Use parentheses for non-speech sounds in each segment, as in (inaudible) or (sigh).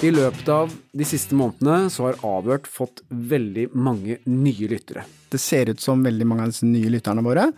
I løpet av de siste månedene så har Avhørt fått veldig mange nye lyttere. Det ser ut som veldig mange av disse nye lytterne våre,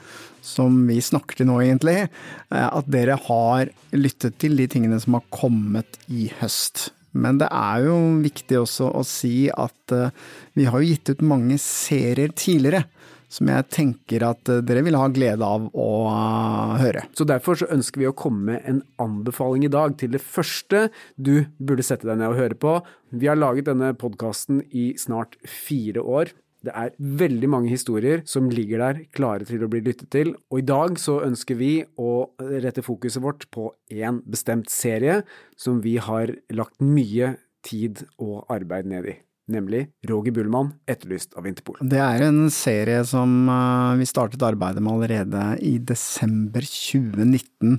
som vi snakker til nå egentlig, eh, at dere har lyttet til de tingene som har kommet i høst. Men det er jo viktig også å si at eh, vi har jo gitt ut mange serier tidligere som jeg tenker at eh, dere vil ha glede av å uh, høre. Så derfor så ønsker vi å komme med en anbefaling i dag til det første du burde sette deg ned og høre på. Vi har laget denne podkasten i snart fire år. Det er veldig mange historier som ligger der klare til å bli lyttet til, og i dag så ønsker vi å rette fokuset vårt på én bestemt serie som vi har lagt mye tid og arbeid ned i nemlig Roger Bullmann, etterlyst av Interpol. Det er en serie som eh, vi startet arbeidet med allerede i desember 2019,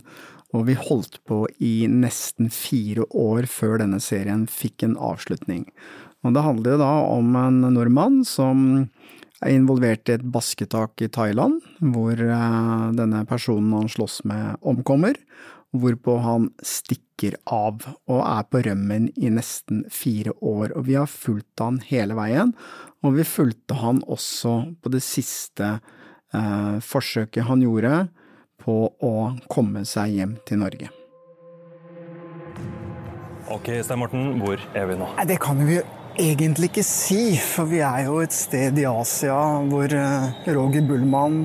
og vi holdt på i nesten fire år før denne serien fikk en avslutning. Og det handler da om en nordmann som er involvert i et basketak i Thailand, hvor eh, denne personen han slåss med, omkommer hvorpå han stikker av og er på rømmen i nesten fire år, og vi har fulgt han hele veien, og vi fulgte han også på det siste eh, forsøket han gjorde på å komme seg hjem til Norge. Ok, Stein Morten, hvor er vi nå? Det kan vi egentlig ikke si, for vi er jo et sted i Asia hvor eh, Roger Bullmann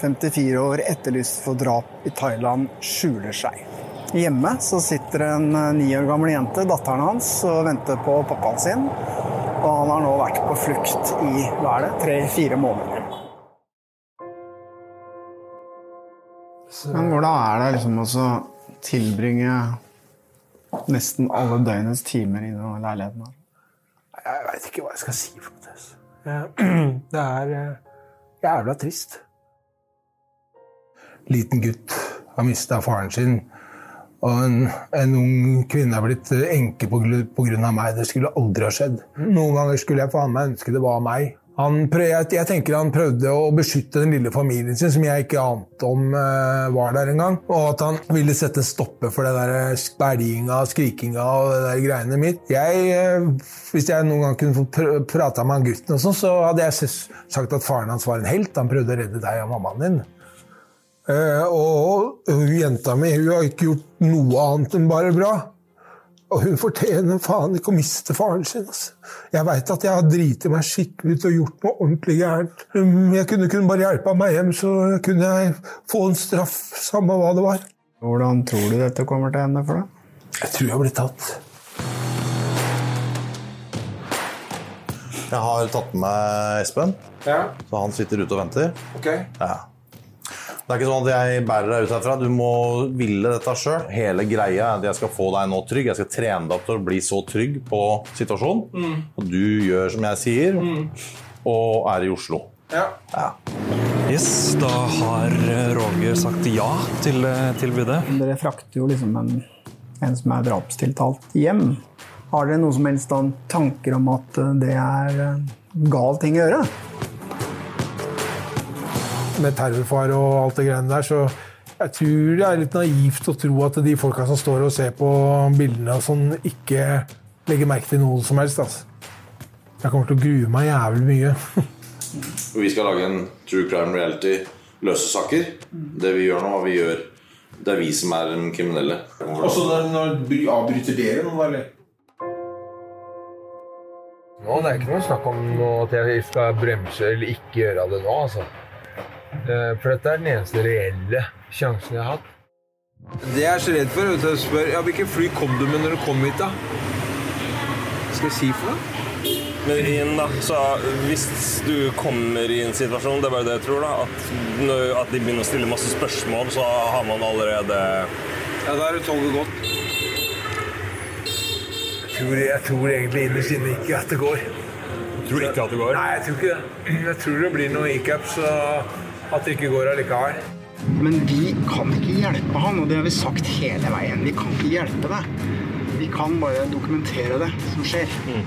54 år, etterlyst for drap i Thailand, skjuler seg. Hjemme så sitter en eh, ni år gammel jente, datteren hans, og venter på pappaen sin. Og han har nå vært på flukt i hva er det, tre-fire måneder. Men hvordan er det liksom å tilbringe nesten alle døgnets timer i denne leiligheten her? Jeg veit ikke hva jeg skal si for noe. (clears throat) Det er eh, jævla trist liten gutt har mista faren sin. Og en, en, ung kvinne er blitt enke pga. meg. Det skulle aldri ha skjedd. Noen ganger skulle jeg faen meg ønske det var meg. Prøvde, jeg, tenker Han prøvde å beskytte den lille familien sin, som jeg ikke ante om uh, var der engang. Og at han ville sette en stopper for det der og skrikinga og det der greiene mitt. Jeg, uh, hvis jeg noen gang kunne få prata med han gutten, og sånn, så hadde jeg sagt at faren hans var en helt. Han prøvde å redde deg og mammaen din. Eh, og jenta mi hun har ikke gjort noe annet enn bare bra. Og hun fortjener faen ikke å miste faren sin. Altså. Jeg veit at jeg har driti meg skikkelig ut og gjort noe ordentlig gærent. Jeg kunne, kunne bare hjelpa meg hjem, så kunne jeg få en straff, samme hva det var. Hvordan tror du dette kommer til å ende for deg? Jeg tror jeg blir tatt. Jeg har tatt med meg Espen, ja. så han sitter ute og venter. Okay. Ja. Det er ikke sånn at jeg bærer deg ut herfra. Du må ville dette sjøl. Hele greia er at jeg skal få deg nå trygg. Jeg skal trene deg opp til å bli så trygg på situasjonen. Mm. Og du gjør som jeg sier, mm. og er i Oslo. Ja. ja. Yes, da har Roger sagt ja til tilbudet. Dere frakter jo liksom en, en som er drapstiltalt, hjem. Har dere noe som helst tanker om at det er gal ting å gjøre? Med terrorfare og alt det greiene der, så jeg tror det er litt naivt å tro at de folka som står og ser på bildene og sånn, ikke legger merke til noe som helst. Altså. Jeg kommer til å grue meg jævlig mye. (laughs) vi skal lage en true crime reality løse saker. Det vi gjør nå, og vi gjør Det er vi som er den kriminelle. Og så når, når avbryter dere noe, eller? Nå, det er ikke noe snakk om at jeg skal bremse eller ikke gjøre det nå. altså. Eh, for dette er den eneste reelle sjansen jeg har hatt. Det jeg er så redd for, er å spørre ja, hvilket fly kom du med når du kom hit, da? Hva skal jeg si for noe? Men igjen, da, så hvis du kommer i en situasjon, det er bare det jeg tror, da, at, at de begynner å stille masse spørsmål, så har man allerede Ja, da er det toget gått. Jeg tror, jeg tror egentlig innerst inne ikke at det går. Du tror ikke at det går? Nei, jeg tror ikke det. (clears throat) Jeg tror det blir noe. Og at det ikke går allikevel. Men vi kan ikke hjelpe han, og det har vi sagt hele veien. Vi kan ikke hjelpe deg. Vi kan bare dokumentere det som skjer. Mm.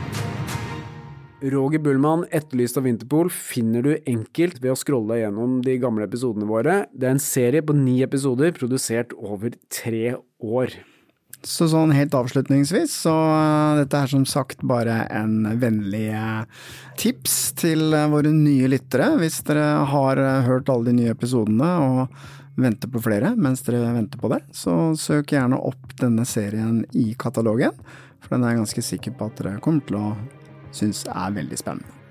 Roger Bullmann, etterlyst av Vinterpol, finner du enkelt ved å scrolle gjennom de gamle episodene våre. Det er en serie på ni episoder, produsert over tre år. Så sånn helt avslutningsvis, så uh, dette er som sagt bare en vennlig uh, tips til uh, våre nye lyttere. Hvis dere har hørt alle de nye episodene og venter på flere mens dere venter på det, så søk gjerne opp denne serien i katalogen, for den er jeg ganske sikker på at dere kommer til å synes er veldig spennende.